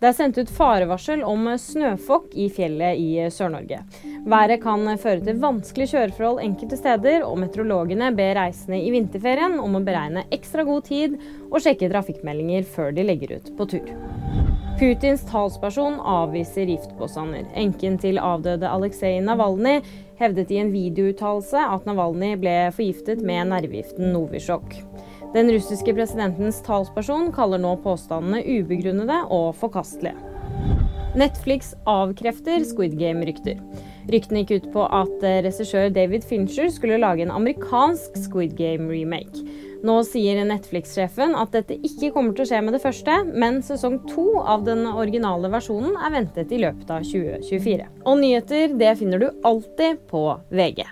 Det er sendt ut farevarsel om snøfokk i fjellet i Sør-Norge. Været kan føre til vanskelige kjøreforhold enkelte steder, og meteorologene ber reisende i vinterferien om å beregne ekstra god tid og sjekke trafikkmeldinger før de legger ut på tur. Putins talsperson avviser giftpåstander. Enken til avdøde Aleksej Navalnyj hevdet i en videouttalelse at Navalnyj ble forgiftet med nervegiften Novisjok. Den russiske presidentens talsperson kaller nå påstandene ubegrunnede og forkastelige. Netflix avkrefter Squid Game-rykter. Ryktene gikk ut på at eh, regissør David Fincher skulle lage en amerikansk Squid Game-remake. Nå sier Netflix-sjefen at dette ikke kommer til å skje med det første, men sesong to av den originale versjonen er ventet i løpet av 2024. Og nyheter det finner du alltid på VG.